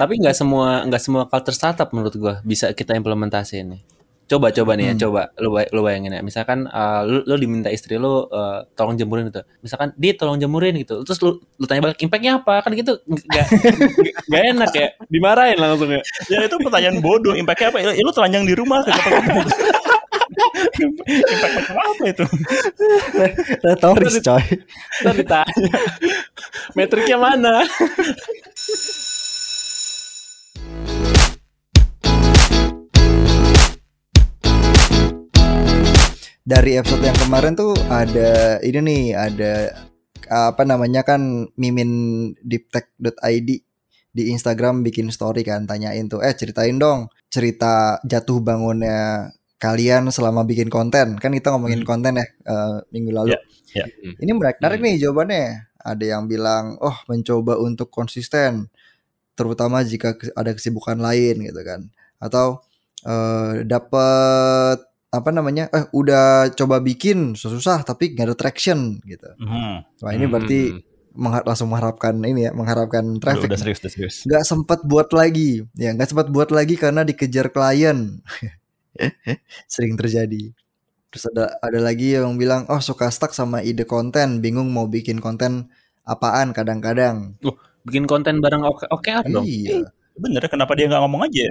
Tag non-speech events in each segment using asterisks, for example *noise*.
Tapi nggak semua nggak semua culture startup menurut gua bisa kita implementasi ini. Coba coba nih ya, Hmm. coba lu bay- lu bayangin ya. Misalkan uh, lu, lu diminta istri lu uh, tolong jemurin gitu. Misalkan dia tolong jemurin gitu. Terus lu lu tanya balik impactnya apa? Kan gitu nggak *laughs* nggak enak ya. Dimarahin langsung ya. Ya itu pertanyaan bodoh. Impactnya apa? Ya, lu telanjang di rumah. Impact macam apa itu? *laughs* Retoris coy. Ntar ditanya. Metriknya mana? *laughs* Dari episode yang kemarin tuh ada ini nih, ada apa namanya kan mimin deeptech.id di Instagram bikin story kan tanyain tuh eh ceritain dong cerita jatuh bangunnya kalian selama bikin konten kan kita ngomongin Hmm. konten ya eh, minggu lalu Ya, ya. ini menarik Hmm. nih jawabannya ada yang bilang oh mencoba untuk konsisten terutama jika ada kesibukan lain gitu kan atau eh dapat apa namanya eh udah coba bikin susah tapi nggak ada traction gitu Hmm. wah ini berarti Hmm. mengha- langsung mengharapkan ini ya mengharapkan Udah, traffic udah serius, udah serius. nggak sempat buat lagi ya nggak sempat buat lagi karena dikejar klien *laughs* sering terjadi terus ada ada lagi yang bilang oh suka stuck sama ide konten bingung mau bikin konten apaan kadang-kadang Bikin konten bareng oke oke dong. iya Bener, kenapa dia nggak ngomong aja?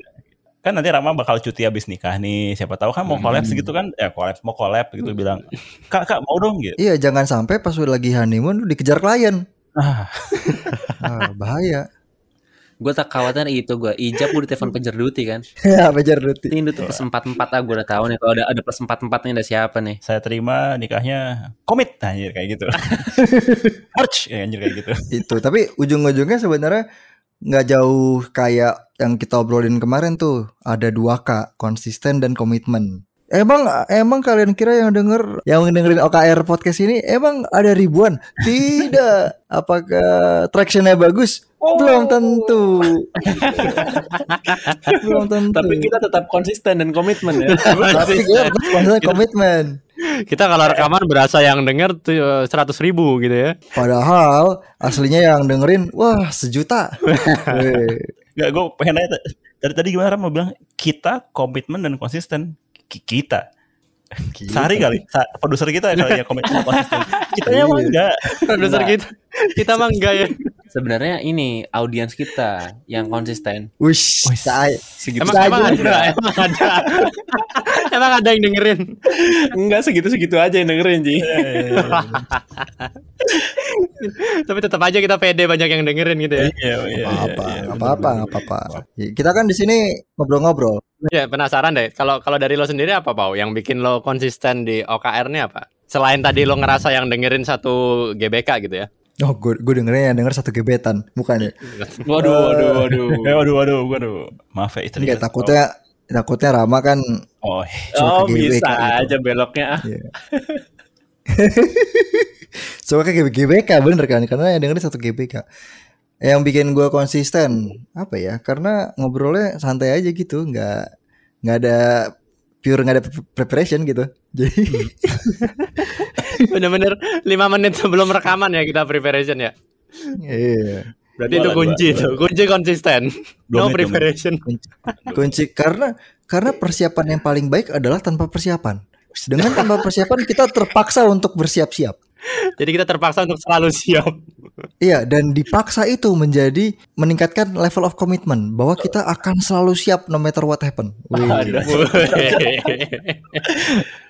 Kan nanti Rama bakal cuti habis nikah nih. Siapa tahu kan mau collab Hmm. segitu kan? Ya collab, mau collab gitu bilang. Kak, kak mau dong gitu. iya jangan sampai pas udah lagi honeymoon lu dikejar klien Ah, *laughs* ah, bahaya Gue tak khawatir itu gue. Ijab gue ditelepon pejar duty kan. ya bejar Duti Ini tuh plus empat empat ah gue udah tahu nih kalau ada ada plus empat empatnya ada siapa nih. saya terima nikahnya komit anjir kayak gitu. *laughs* Arch ya, anjir kayak gitu. itu tapi ujung-ujungnya sebenarnya nggak jauh kayak yang kita obrolin kemarin tuh ada dua k konsisten dan komitmen. Emang emang kalian kira yang denger yang dengerin OKR podcast ini emang ada ribuan? Tidak. Apakah tractionnya bagus? Belum tentu. *laughs* Belum tentu. Tapi kita tetap konsisten dan komitmen ya. tapi kita tetap konsisten komitmen Kita kalau rekaman berasa yang denger tuh eh, seratus ribu gitu ya. padahal aslinya yang dengerin wah sejuta *laughs* Weh. Gak, gue pengen nanya dari tadi gimana Ram mau bilang kita komitmen dan konsisten. Ki- Kita. Sehari kali, Sa produser kita kali ya komitmen dan konsisten. *laughs* Kita Iya. emang enggak. Produser Enggak. kita. Kita mah enggak ya. *laughs* Sebenarnya ini audiens kita yang konsisten. Wish, saya Segitu Emang, emang aja. ada, emang ada. *laughs* *laughs* emang ada yang dengerin. enggak segitu-segitu aja yang dengerin Ji. *laughs* Tapi tetap aja kita pede banyak yang dengerin gitu ya. Iya, iya, apa iya, apa apa bener. apa apa kita kan di sini ngobrol-ngobrol Ya penasaran deh. Kalau kalau dari lo sendiri apa Pau? Yang bikin lo konsisten di OKR ini apa? Selain tadi lo ngerasa yang dengerin satu GBK gitu ya. Oh gue gue dengernya yang denger satu gebetan bukan ya Waduh, waduh, waduh. *laughs* Eh, waduh, waduh, waduh. Maaf ya. Enggak kita. takutnya takutnya Rama kan Oh, suka Oh, bisa gitu. aja beloknya ah. *laughs* suka ke GBK bener kan karena yang dengerin satu GBK yang bikin gue konsisten apa ya karena ngobrolnya santai aja gitu nggak nggak ada pure nggak ada pre- preparation gitu *laughs* jadi Bener-bener 5 menit sebelum rekaman ya kita preparation ya. iya Berarti Dua itu kunci tuh. Kunci konsisten. No preparation. kunci karena karena persiapan yang paling baik adalah tanpa persiapan dengan tanpa persiapan kita terpaksa untuk bersiap-siap Jadi kita terpaksa untuk selalu siap. Iya, dan dipaksa itu menjadi meningkatkan level of commitment bahwa kita akan selalu siap no matter what happen. Wih, Aduh. *laughs*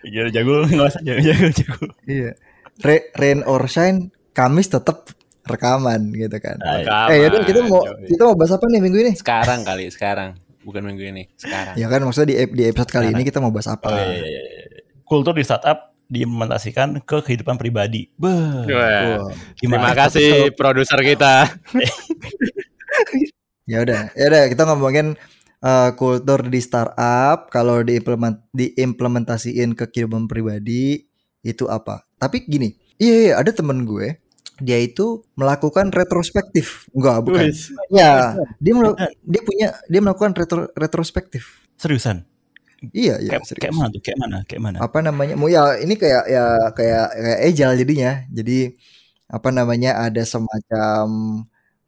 Jago, jago, nggak usah jago, jago, jago. iya. Re- rain or shine, Kamis tetap rekaman gitu kan. Ah, Eh, yaudah kita mau kita mau bahas apa nih minggu ini? Sekarang kali, sekarang. Bukan minggu ini, sekarang. Ya kan maksudnya di, di episode kali ini kita mau bahas apa? Oh, iya, iya, iya, iya. Kultur di startup diimplementasikan ke kehidupan pribadi. Beuh. Wah. Wah, Gimana? Terima kasih produser kita. *laughs* Ya udah, ya udah kita ngomongin eh, kultur di startup kalau diimplement diimplementasiin ke kehidupan pribadi itu apa? Tapi gini, iya, iya ada temen gue dia itu melakukan retrospektif. Enggak, bukan. Wis. Ya, *laughs* dia dia punya dia melakukan retro, retrospektif. Seriusan? Iya, iya, Kayak, serius. kayak mana tuh? Kayak mana? Kayak mana? Apa namanya? Mau ya ini kayak ya kayak kayak agile jadinya. Jadi apa namanya ada semacam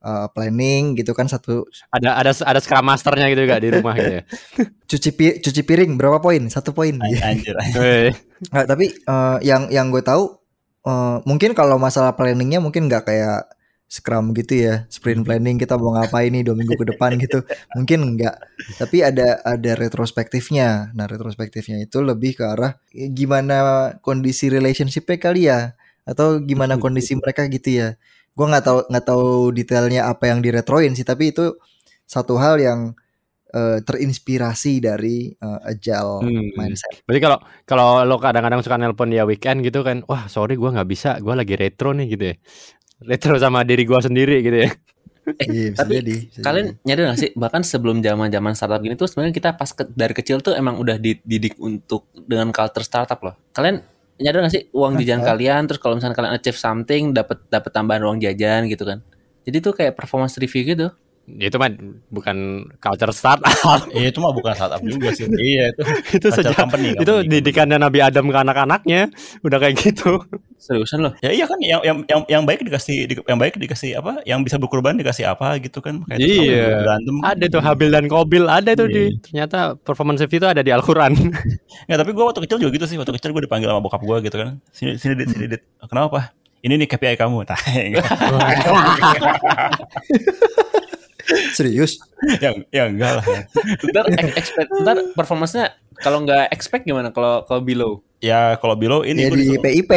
uh, planning gitu kan satu Ada ada ada Scrum Masternya gitu gak di rumah gitu ya. *laughs* cuci pi- cuci piring berapa poin satu poin *laughs* An- Anjir. Weh. Nggak, tapi eh, yang yang gue tahu eh, mungkin kalau masalah planningnya mungkin nggak kayak Scrum gitu ya sprint planning kita mau ngapain nih dua minggu ke depan gitu. *laughs* Mungkin enggak tapi ada ada retrospektifnya. Nah retrospektifnya itu lebih ke arah eh, gimana kondisi relationshipnya kali ya atau gimana kondisi mereka gitu ya. Gue nggak tahu nggak tahu detailnya apa yang diretroin sih tapi itu satu hal yang eh, terinspirasi dari eh, agile Hmm. mindset. Berarti kalau kalau lo kadang-kadang suka nelpon dia weekend gitu kan, wah sorry gua nggak bisa, gua lagi retro nih gitu ya. Retro sama diri gua sendiri gitu ya. *laughs* Iya, bisa tapi jadi, bisa Kalian jadi. nyadar gak sih bahkan sebelum zaman-zaman startup gini tuh sebenarnya kita pas ke- dari kecil tuh emang udah dididik untuk dengan culture startup loh. Kalian nyadar gak sih uang jajan kalian terus kalau misalnya kalian achieve something dapat dapat tambahan uang jajan gitu kan. Jadi tuh kayak performance review gitu. Itu mah bukan culture startup. *laughs* Iya itu mah bukan startup juga sih. *laughs* Iya itu. itu sejak company, itu company. didikannya Nabi Adam ke anak-anaknya udah kayak gitu. Seriusan loh. Ya iya kan yang yang yang, yang baik dikasih di- yang baik dikasih apa? Yang bisa berkorban dikasih apa gitu kan? Kayak itu Iya. berantem. Ada tuh Habil dan Kobil ada tuh Iya. di ternyata performance itu ada di Al-Qur'an. *laughs* Ya tapi gue waktu kecil juga gitu sih. Waktu kecil gue dipanggil sama bokap gue gitu kan. Sini sini dit, sini dit. Kenapa? Ini nih KPI kamu. Nah, *laughs* serius yang ya enggak lah. Ntar ex- expect, ntar performance-nya kalau nggak expect gimana kalau kalau below? Ya kalau below ini ya di disuruh- PIP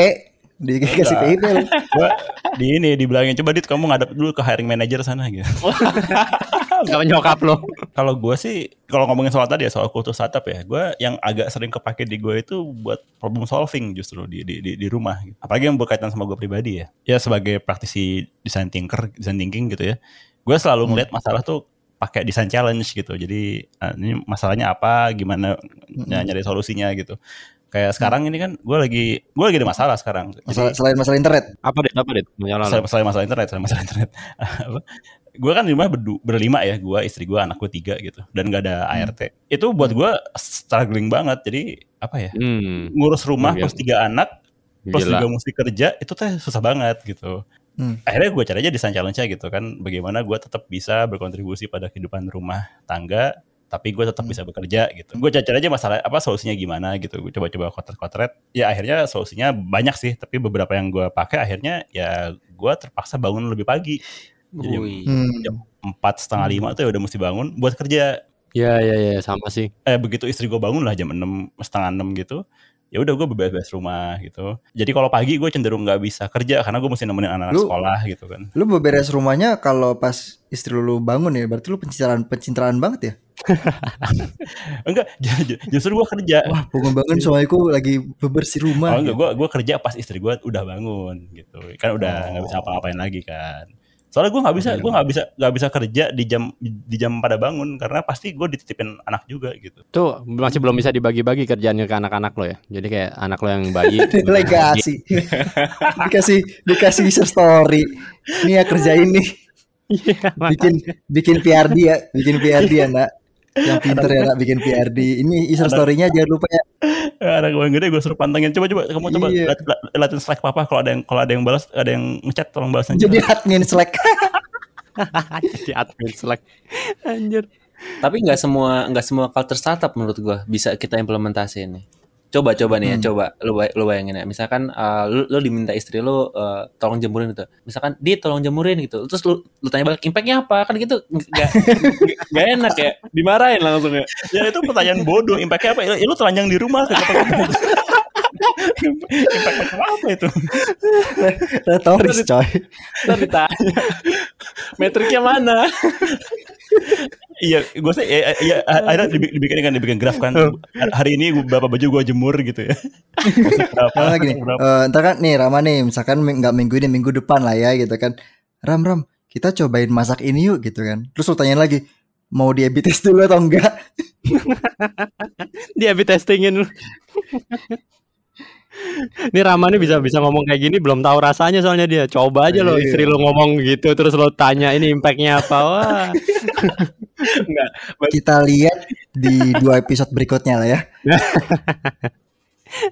dikasih PIP lu. gua di ini dibilangin coba dit kamu ngadep dulu ke hiring manager sana gitu. *laughs* Sama nyokap lo. kalau gue sih kalau ngomongin soal tadi ya soal kultur startup ya, gue yang agak sering kepake di gue itu buat problem solving justru di di di, di rumah. Apalagi yang berkaitan sama gue pribadi ya. Ya sebagai praktisi design thinker, design thinking gitu ya. Gue selalu ngeliat masalah tuh pakai design challenge gitu. Jadi ah, ini masalahnya apa, gimana ny- nyari solusinya gitu. Kayak sekarang ini kan gue lagi gue lagi ada masalah sekarang. Masalah, Jadi selain masalah internet Apa deh? Apa deh? Menyala masalah, masalah masalah internet, masalah masalah internet. *laughs* gue kan di rumah berdu, berlima ya, gue istri gue anak gue tiga gitu, dan gak ada ART. Itu buat gue struggling banget. Jadi apa ya? Hmm. Ngurus rumah Iya. plus tiga anak, plus Gila. juga mesti kerja, itu teh susah banget gitu. Hmm. Akhirnya gue cari aja desain challenge-nya gitu kan, bagaimana gue tetap bisa berkontribusi pada kehidupan rumah tangga, tapi gue tetap bisa bekerja gitu. Gue cari aja masalah apa solusinya gimana gitu. Gue coba-coba kotret-kotret. Ya akhirnya solusinya banyak sih, tapi beberapa yang gue pakai akhirnya ya gue terpaksa bangun lebih pagi. Jadi Wih. Hmm. jam empat setengah lima tuh ya udah mesti bangun buat kerja. Ya ya ya sama sih. Eh begitu istri gue bangun lah jam enam setengah enam gitu. Ya udah gue beberes rumah gitu. Jadi kalau pagi gue cenderung nggak bisa kerja karena gue mesti nemenin anak-anak sekolah gitu kan. Lu beberes rumahnya kalau pas istri lu bangun ya, berarti lu pencitraan pencitraan banget ya. *laughs* Enggak, ju- ju- justru gue kerja. Wah, bangun bangun suamiku lagi bebersih rumah. Oh enggak, gue gue kerja pas istri gue udah bangun gitu. Kan udah Oh. nggak bisa apa-apain lagi kan. Soalnya gue nggak bisa, gue nggak bisa nggak bisa kerja di jam di jam pada bangun karena pasti gue dititipin anak juga gitu. Tuh masih belum bisa dibagi-bagi kerjaannya ke anak-anak lo ya. Jadi kayak anak lo yang bayi. *laughs* Legasi. *laughs* dikasih dikasih user story. Nih ya kerjain nih. Iya. Bikin bikin PRD ya, bikin PRD ya, Nak. Yang pinter ya, Nak, bikin PRD. Ini user story-nya jangan lupa ya. *laughs* Anak gue yang gede gue suruh pantengin coba coba kamu coba Iya. lat- lat- latin Slack papa kalau ada yang kalau ada yang balas ada yang ngechat tolong balas aja. Jadi admin Slack. *laughs* Jadi admin Slack. Anjir. Tapi nggak semua nggak semua culture startup menurut gua bisa kita implementasi ini. Coba coba nih ya, Hmm. coba lu bay- lu bayangin ya. Misalkan uh, lu, lu diminta istri lu uh, tolong jemurin gitu. Misalkan dia tolong jemurin gitu. Terus lu lu tanya balik impactnya apa? Kan gitu nggak *laughs* nggak enak ya. Dimarahin langsung ya. Ya itu pertanyaan bodoh. Impactnya apa? Ya, lu telanjang di rumah. *laughs* Impact macam apa itu? Retoris coy. Ntar ditanya. Metriknya mana? Iya, gue sih ya, ya, akhirnya dibi- dibikin kan dibikin graf kan. Hari ini berapa baju gue jemur gitu ya. berapa? Kalau gini, berapa? eh, ntar kan nih Rama nih, misalkan mi- nggak minggu ini minggu depan lah ya gitu kan. Ram Ram, kita cobain masak ini yuk gitu kan. Terus lu tanyain lagi, mau di A/B test dulu atau enggak? Dia habis testingin. Ini Rama nih bisa bisa ngomong kayak gini belum tahu rasanya soalnya dia. Coba aja lo Iya. istri lo ngomong gitu terus lo tanya ini impactnya apa. Wah. *laughs* Kita lihat di dua episode berikutnya lah ya. *laughs*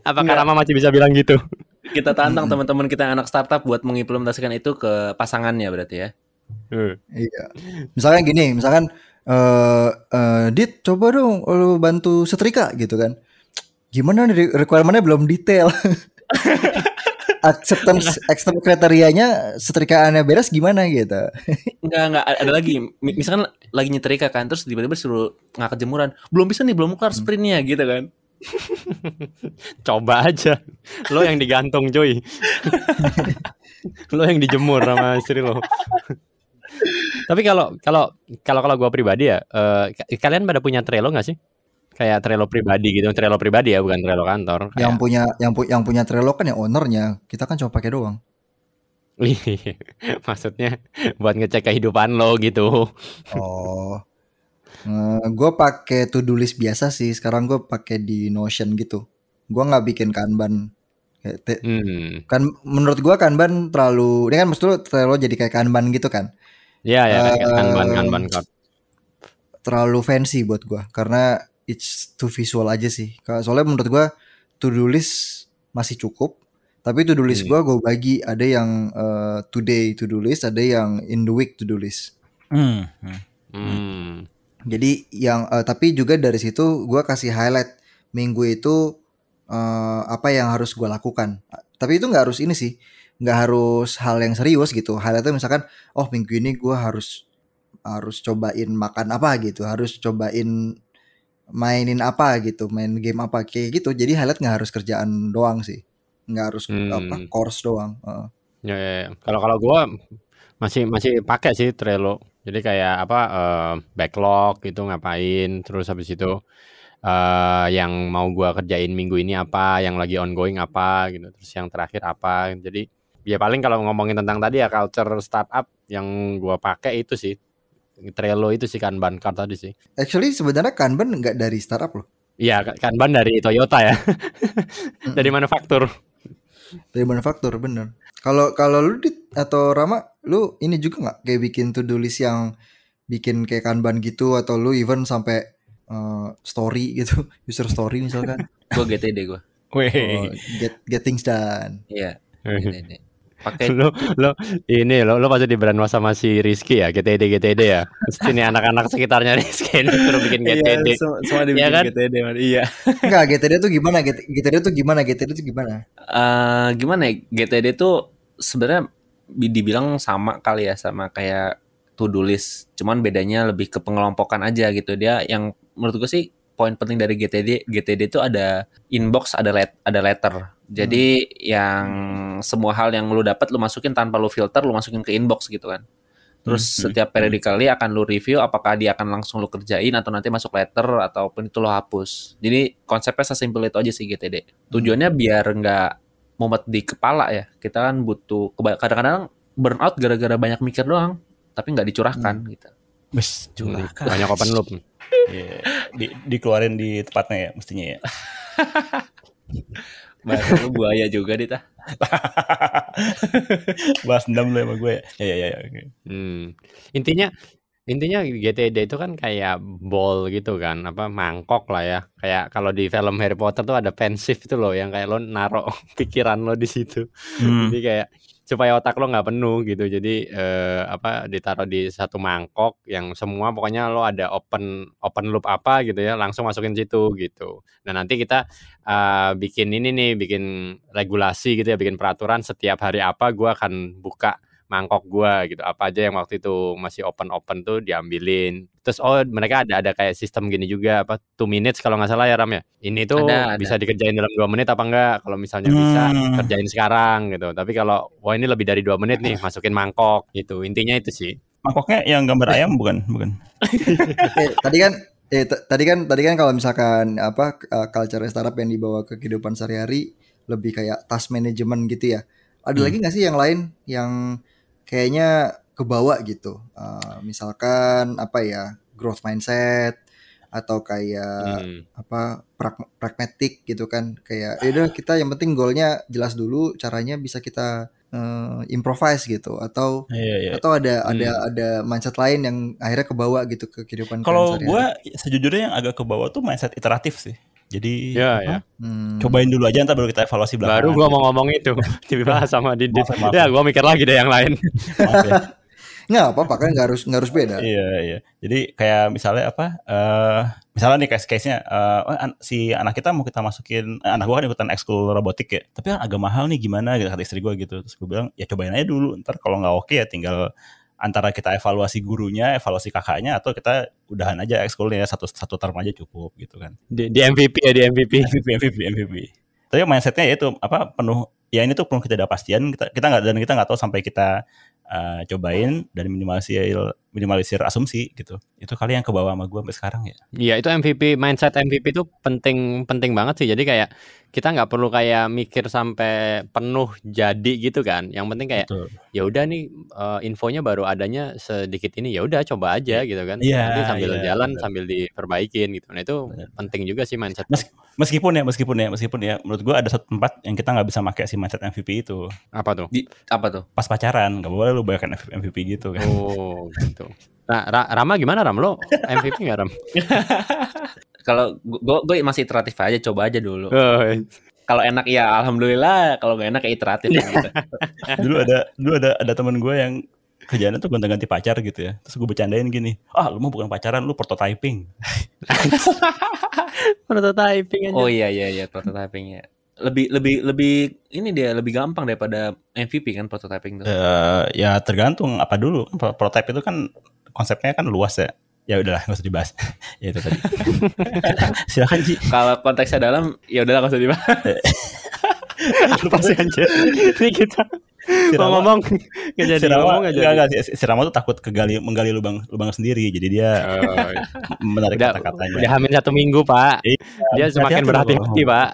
Apakah Enggak. Rama masih bisa bilang gitu? Kita tantang teman-teman kita yang anak startup buat mengimplementasikan itu ke pasangannya berarti ya. Eh. Iya. Misalnya gini, misalkan eh eh, Dit coba dong lu bantu setrika gitu kan. Gimana nih requirement-nya belum detail. *laughs* Acceptance acceptance kriterianya setrikaannya beres gimana gitu. *laughs* Enggak, enggak ada lagi. Mi- Misalkan lagi nyetrika kan terus tiba-tiba suruh ngangkat jemuran. Belum bisa nih, belum kelar sprintnya gitu kan. *laughs* Coba aja. Lo yang digantung, cuy. lo yang dijemur sama istri lo. Tapi kalau kalau kalau kalau gua pribadi ya, ka- kalian pada punya Trello nggak sih? Kayak Trello pribadi gitu, Trello pribadi ya, bukan Trello kantor. Yang Kayak- punya yang pu- yang punya Trello kan yang ownernya. Kita kan cuma pakai doang. *laughs* Iya, Maksudnya buat ngecek kehidupan lo gitu. Oh. gue pakai to do list biasa sih. Sekarang gue pakai di Notion gitu. Gue nggak bikin Kanban. Hmm. kan menurut gua Kanban terlalu ini kan mesti lu Trello jadi kayak Kanban gitu kan. Ya ya kayak Eh, kanban kanban card. Terlalu fancy buat gua karena it's too visual aja sih. Soalnya menurut gua to do list masih cukup. Tapi to do list Hmm. gua gue bagi ada yang eh, today to do list, ada yang in the week to do list. Hmm. hmm. Hmm. Jadi yang eh, tapi juga dari situ gua kasih highlight minggu itu eh, apa yang harus gua lakukan. Tapi itu nggak harus ini sih, nggak harus hal yang serius gitu. Highlightnya misalkan, oh minggu ini gua harus harus cobain makan apa gitu, harus cobain mainin apa gitu, main game apa kayak gitu. Jadi highlight nggak harus kerjaan doang sih, nggak harus Hmm. apa course doang. Heeh. Ya, ya, ya. Kalau kalau gua masih masih pakai sih Trello. Jadi kayak apa eh, backlog gitu ngapain, terus habis itu eh yang mau gua kerjain minggu ini apa, yang lagi ongoing apa gitu, terus yang terakhir apa. Jadi ya paling kalau ngomongin tentang tadi ya culture startup yang gua pakai itu sih Trello itu sih Kanban card tadi sih. Actually sebenarnya Kanban nggak dari startup loh, Iya, Kanban dari Toyota ya, dari manufaktur. dari manufaktur bener. Kalau kalau lu Dit, atau Rama, lu ini juga nggak kayak bikin to do list yang bikin kayak kanban gitu atau lu even sampai eh, story gitu, *laughs* user story misalkan. Gue GTD gue. Wih. Oh, get get things done. Iya, GTD. Pakai lo lo ini lo lo pasti di brand sama si Rizky ya GTD GTD ya Pasti nih anak-anak sekitarnya Rizky ini suruh bikin GTD Iya, semua, semua dibikin Iya kan? GTD, man. Iya. Enggak, GTD tuh gimana? GTD tuh gimana? GTD tuh gimana? Eh, gimana ya? GTD tuh sebenarnya bi- dibilang sama kali ya sama kayak to do list. Cuman bedanya lebih ke pengelompokan aja gitu. Dia yang menurut gue sih poin penting dari GTD GTD itu ada inbox, ada let, ada letter. Jadi yang semua hal yang lu dapat lu masukin tanpa lu filter, lu masukin ke inbox gitu kan. Terus Hmm, setiap periodically akan lu review apakah dia akan langsung lu kerjain atau nanti masuk letter ataupun itu lu hapus. Jadi konsepnya sesimpel itu aja sih GTD. Tujuannya biar nggak mumet di kepala ya. Kita kan butuh kadang-kadang burnout gara-gara banyak mikir doang, tapi nggak dicurahkan gitu. Bes, curahkan. banyak open loop *laughs* Iya. Di, dikeluarin di tempatnya ya mestinya ya. *laughs* Bahasa lu buaya juga Dita. *laughs* Bahas dendam lu sama gue ya. Ya ya ya. ya. Hmm. Intinya intinya GTD itu kan kayak ball gitu kan, apa mangkok lah ya. Kayak kalau di film Harry Potter tuh ada pensive itu loh yang kayak lo naruh *laughs* pikiran lo di situ. Hmm. Jadi kayak supaya otak lo nggak penuh gitu. Jadi eh, apa ditaruh di satu mangkok yang semua pokoknya lo ada open open loop apa gitu ya, langsung masukin situ gitu. Nah, nanti kita eh, bikin ini nih, bikin regulasi gitu ya, bikin peraturan setiap hari apa gua akan buka mangkok gua gitu. Apa aja yang waktu itu masih open-open tuh diambilin. Terus oh mereka ada ada kayak sistem gini juga apa two minutes kalau nggak salah ya Ram ya. Ini tuh Ada, ada. bisa dikerjain dalam dua menit apa enggak? Kalau misalnya bisa Hmm. kerjain sekarang gitu. Tapi kalau wah ini lebih dari dua menit nih masukin mangkok gitu. Intinya itu sih. Mangkoknya yang gambar ayam bukan? Bukan. *laughs* Eh, tadi kan eh tadi kan tadi kan kalau misalkan apa uh, culture startup yang dibawa ke kehidupan sehari-hari lebih kayak task management gitu ya. Ada Hmm. lagi nggak sih yang lain yang kayaknya kebawa gitu? Uh, misalkan apa ya growth mindset atau kayak Hmm. apa prag- pragmatic gitu kan kayak ya udah kita yang penting goalnya jelas dulu caranya bisa kita uh, improvise gitu atau Iya iya. atau ada ada Hmm. ada mindset lain yang akhirnya kebawa gitu ke kehidupan Kalau gue sejujurnya yang agak ke bawah tuh mindset iteratif sih. Jadi Ya, apa, ya. Hmm. cobain dulu aja ntar baru kita evaluasi belakangan. Baru gua mau ngomong itu dibahas *laughs* sama Didit. Maaf, maaf. Ya gua mikir lagi deh yang lain. *laughs* Maaf ya. Nggak apa-apa kan nggak harus nggak harus beda. Iya iya. Jadi kayak misalnya apa? eh misalnya nih case case nya si anak kita mau kita masukin eh, anak gua kan ikutan ekskul robotik ya. Tapi kan agak mahal nih gimana gitu kata istri gua gitu. Terus gua bilang ya cobain aja dulu. Ntar kalau nggak oke ya tinggal antara kita evaluasi gurunya, evaluasi kakaknya atau kita udahan aja ekskulnya satu satu term aja cukup gitu kan. Di, di MVP ya di MVP. MVP MVP MVP. Tapi mindsetnya ya itu apa penuh ya ini tuh penuh ketidakpastian kita kita nggak dan kita nggak tahu sampai kita uh, cobain dan minimalisir minimalisir asumsi gitu. Itu kali yang ke bawah sama gue sampai sekarang ya. Iya itu MVP mindset MVP itu penting penting banget sih. Jadi kayak kita nggak perlu kayak mikir sampai penuh jadi gitu kan. Yang penting kayak Betul. ya udah nih uh, infonya baru adanya sedikit ini ya udah coba aja gitu kan. Iya, Nanti sambil iya, jalan benar. sambil diperbaikin gitu. Nah itu penting juga sih mindset. Mes- meskipun ya meskipun ya meskipun ya menurut gue ada satu tempat yang kita nggak bisa pakai si mindset MVP itu Apa tuh? Di, apa tuh? pas pacaran nggak boleh lu bayarkan MVP gitu kan. Oh gitu. Nah Ra- Rama gimana Ram lo MVP nggak Ram? *laughs* Kalau gue gue masih iteratif aja, coba aja dulu. Oh, Kalau enak ya alhamdulillah, kalau gak enak ya iteratif *laughs* gitu. dulu ada dulu ada ada teman gue yang kerjaannya tuh gonta-ganti pacar gitu ya. Terus gue bercandain gini, ah lu mah bukan pacaran, lu prototyping. *laughs* prototyping aja. Oh iya iya iya prototypingnya. Lebih lebih lebih ini dia lebih gampang daripada MVP kan prototyping tuh. Eh, ya tergantung apa dulu. Pro- Prototype itu kan konsepnya kan luas ya. Ya udahlah nggak usah dibahas. *laughs* ya itu tadi. *laughs* Silakan Ji. Kalau konteksnya dalam ya udahlah nggak usah dibahas. *laughs* Apa sih anjir? Ini kita Si mau Rama- ngomong nggak jadi si Rama, ngomong nggak enggak, jadi. enggak, si, si Rama tuh takut kegali menggali lubang lubang sendiri. Jadi dia Oh, iya. menarik kata-katanya. udah hamil satu minggu pak Iya, dia semakin hati-hati berhati-hati pak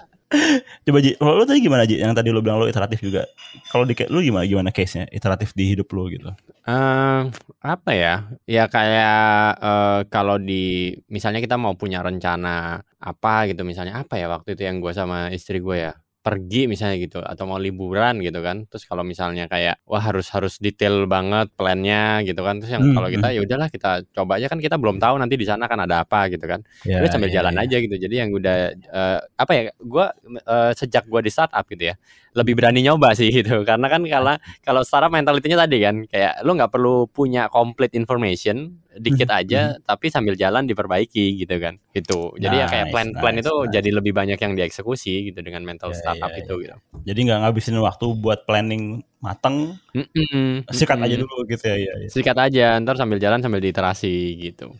Coba Ji, kalau lu tadi gimana Ji? Yang tadi lu bilang lu iteratif juga. Kalau di lu gimana gimana case-nya iteratif di hidup lu gitu? Eh, apa ya ya kayak eh, kalau di misalnya kita mau punya rencana apa gitu misalnya apa ya waktu itu yang gue sama istri gue ya pergi misalnya gitu atau mau liburan gitu kan. Terus kalau misalnya kayak wah harus harus detail banget plannya gitu kan. Terus yang Hmm, kalau kita ya udahlah kita coba aja. Kan kita belum tahu nanti di sana kan ada apa gitu kan. Ya, udah sambil ya, jalan ya. aja gitu. Jadi yang udah eh, apa ya gua eh, sejak gua di startup gitu ya lebih berani nyoba sih *laughs* gitu. Karena kan kalau kalau startup mentalitinya tadi kan kayak lu nggak perlu punya complete information dikit Mhm, aja tapi sambil jalan diperbaiki gitu kan. Gitu. Jadi ya kayak Nice, plan plan nice, itu nice. jadi lebih banyak yang dieksekusi gitu dengan mental Ya, startup ya, itu gitu. Jadi nggak ngabisin waktu buat planning mateng, Mm-mm, sikat aja mm-mm. dulu gitu ya. ya, ya. sikat aja ntar sambil jalan sambil diiterasi gitu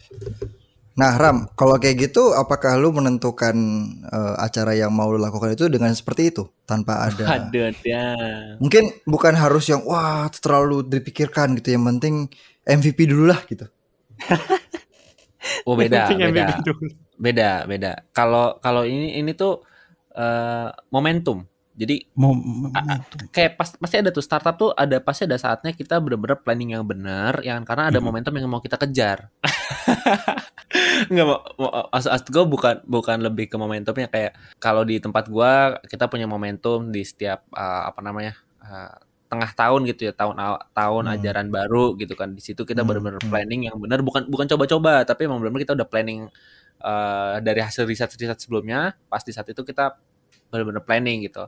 Nah Ram, kalau kayak gitu, apakah lu menentukan eh, acara yang mau lu lakukan itu dengan seperti itu tanpa ada? Aduh, ya. Mungkin bukan harus yang wah terlalu dipikirkan gitu. Yang penting MVP dulu lah gitu. Oh beda, beda, beda, beda. Kalau kalau ini ini tuh eh, momentum. Jadi Mau A- kayak pas, pasti ada tuh startup tuh ada pasti ada saatnya kita bener-bener planning yang benar, yang karena ada Mhm. momentum yang mau kita kejar. *laughs* Enggak mau, as, gue bukan bukan lebih ke momentumnya kayak kalau di tempat gua kita punya momentum di setiap uh, apa namanya uh, tengah tahun gitu ya tahun tahun Hmm. ajaran baru gitu kan di situ kita Hmm, benar-benar hmm. planning yang benar bukan bukan coba-coba tapi emang benar-benar kita udah planning uh, dari hasil riset-riset sebelumnya pas di saat itu kita benar-benar planning gitu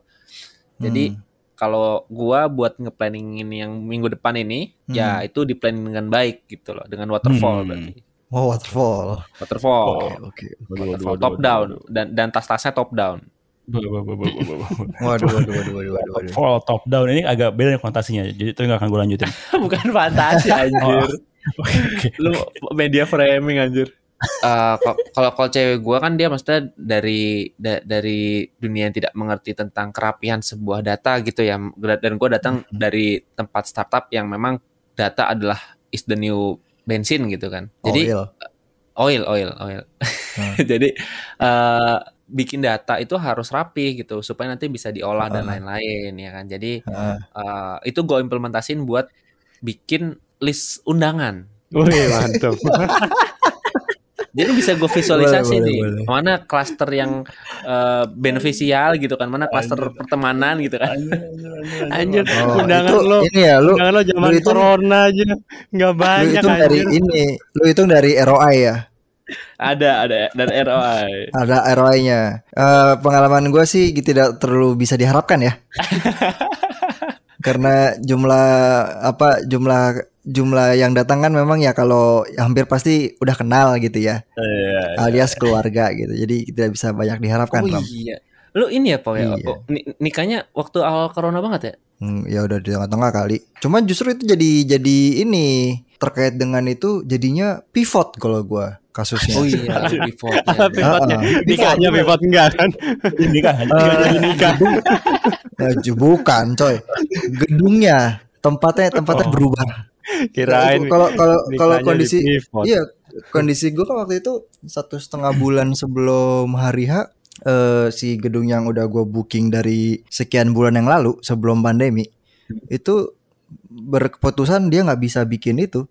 jadi Hmm. kalau gua buat nge-planning ini yang minggu depan ini Hmm. ya itu di planning dengan baik gitu loh dengan waterfall Hmm. berarti Oh waterfall. waterfall Oke oke. waterfall top down dan dan tas-tasnya top down Waduh waduh waduh waduh waduh waduh. *laughs* Fall top down ini agak beda nih konotasinya. Jadi itu nggak akan gue lanjutin. *laughs* bukan fantasi *laughs* anjir Oke, oke. lu media framing anjir Eh, ko- kalau kalau cewek gua kan dia maksudnya dari da- dari dunia yang tidak mengerti tentang kerapihan sebuah data gitu ya dan gua datang Mhm. dari tempat startup yang memang data adalah is the new bensin gitu kan jadi Oil. oil oil oil Hmm. *laughs* jadi eh, bikin data itu harus rapi gitu supaya nanti bisa diolah dan Ah. lain-lain ya kan jadi Ah. eh, itu gue implementasin buat bikin list undangan Wih mantap *laughs* jadi bisa gue visualisasi Boleh, nih boleh, boleh. mana klaster yang eh, beneficial gitu kan mana klaster pertemanan gitu kan Anjir, *laughs* Oh, undangan itu lo ini ya lu undangan lo zaman lu itu- corona aja nggak lu banyak hitung dari anjir ini, lu hitung dari ROI ya. ada ada dan ROI Ada ROI-nya. Eh, pengalaman gue sih tidak terlalu bisa diharapkan ya. *laughs* Karena jumlah apa jumlah jumlah yang datang kan memang ya kalau hampir pasti udah kenal gitu ya, Iya. alias keluarga gitu. Jadi tidak bisa banyak diharapkan. Oh iya. Lu ini ya, Pau ya? Iya. Oh, ni- nikahnya waktu awal corona banget ya? Hmm, ya udah di tengah-tengah kali. Cuman justru itu jadi jadi ini terkait dengan itu jadinya pivot kalau gua kasusnya. Oh iya, *laughs* pivot. Pivotnya, Ah, ah. nikahnya pivot enggak kan? Ini kan Eh, nikah. Ya, ju- bukan, coy. Gedungnya, tempatnya tempatnya Oh. berubah. Kirain kalau kalau kalau nikahnya kondisi iya kondisi gue kan waktu itu satu setengah bulan sebelum hari H eh, si gedung yang udah gue booking dari sekian bulan yang lalu sebelum pandemi itu berkeputusan dia nggak bisa bikin itu.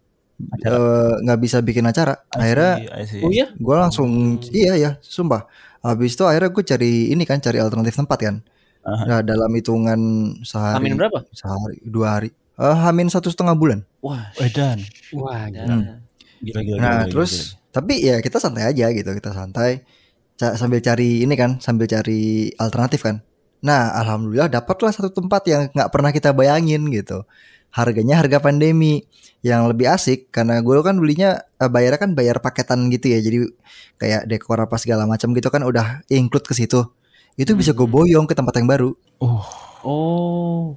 Eh, nggak bisa bikin acara. Akhirnya Oh iya? gue langsung iya ya sumpah. Habis itu akhirnya gue cari ini kan cari alternatif tempat kan. Aha. nah dalam hitungan sehari Amin berapa? sehari dua hari Eh, hamin satu setengah bulan Wah, Edan. Wah. Hmm. Gila gila. Nah, gila, terus tapi ya kita santai aja gitu, kita santai Ca- sambil cari ini kan, sambil cari alternatif kan. Nah, alhamdulillah dapatlah satu tempat yang nggak pernah kita bayangin gitu. Harganya harga pandemi yang lebih asik karena gue kan belinya eh, bayarnya kan bayar paketan gitu ya. Jadi kayak dekor apa segala macam gitu kan udah include ke situ. Itu bisa gue boyong ke tempat yang baru. Uh, Oh.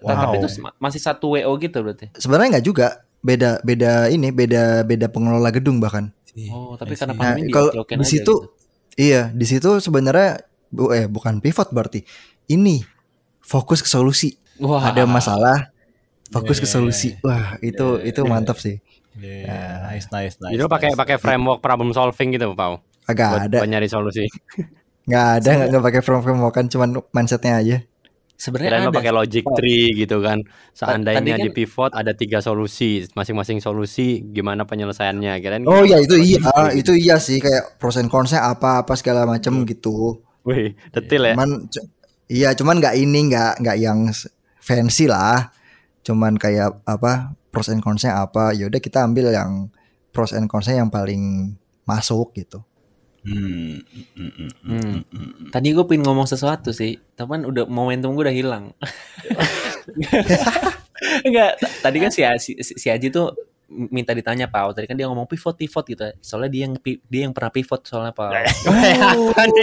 Wow. Tapi itu ma- masih satu WO gitu berarti. Sebenarnya nggak juga, beda beda ini, beda beda pengelola gedung bahkan. Oh, tapi karena. Nah, pandemi kalau di aja situ gitu. Iya, di situ sebenarnya bu eh bukan pivot berarti. Ini fokus ke solusi. Wah. Ada masalah, fokus ke Yeah. solusi. Wah, itu itu mantap sih. yeah, nice nice nice. Jadi pakai nice. pakai framework problem solving gitu, Pau. Agak Buat, ada, buat nyari solusi. nggak ada nggak pakai from from kan cuman mindsetnya aja. Sebenarnya ada. pakai logic tree gitu kan. Seandainya tadi di kan- pivot ada tiga solusi, masing-masing solusi gimana penyelesaiannya? Kirain Oh gitu. ya itu iya, Logic tree itu iya sih kayak pros and consnya apa apa segala macam gitu. Wih, detail ya. Cuman cu- iya cuman nggak ini nggak nggak yang fancy lah. Cuman kayak apa pros and consnya apa. Ya udah kita ambil yang pros and consnya yang paling masuk gitu. Hmm, mm, mm, mm, Hmm. mm, mm, mm. Tadi gue pengen ngomong sesuatu sih, teman udah momentum gue udah hilang. *laughs* Enggak, tadi kan si, si, si Aji tuh minta ditanya Pak. Tadi kan dia ngomong pivot pivot gitu. Soalnya dia yang dia yang pernah pivot soalnya Pak. *laughs*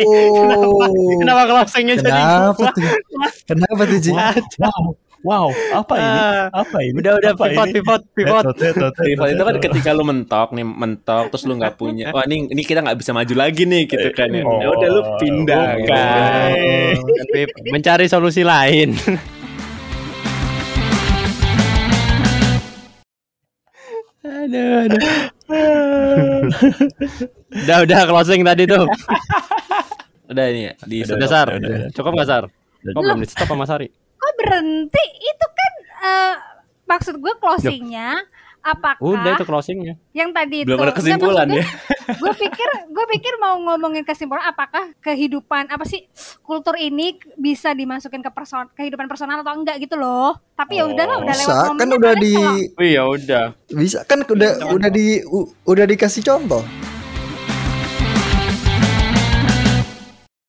Oh. Kenapa closingnya jadi Kenapa tuh? *laughs* Kenapa tuh Ji? Wow, wow, apa ini? Ah, Apa ini? Udah udah Apa pivot ini? pivot pivot. Tetot, tetot, tetot, Pivot itu kan ketika lu mentok nih, mentok terus lu nggak punya. *laughs* Wah, ini ini kita nggak bisa maju lagi nih gitu kan ya. Oh. Ya udah lu pindah gitu. Bukan. Tapi mencari solusi lain. *laughs* aduh, aduh. *laughs* udah udah closing tadi tuh. Udah ini ya, di Udah, Udah udah, udah. Cukup nggak Sar? Kok belum di stop sama Sari? Berhenti? Itu kan eh, maksud gue closingnya apakah Udah itu closingnya. yang tadi belum itu ada kesimpulan ya. gue pikir gue pikir mau ngomongin kesimpulan apakah kehidupan apa sih kultur ini bisa dimasukin ke person kehidupan personal atau enggak gitu loh tapi ya udahlah udah lewat Bisa kan udah di kalau- Oh iya udah. bisa kan udah udah di udah dikasih contoh.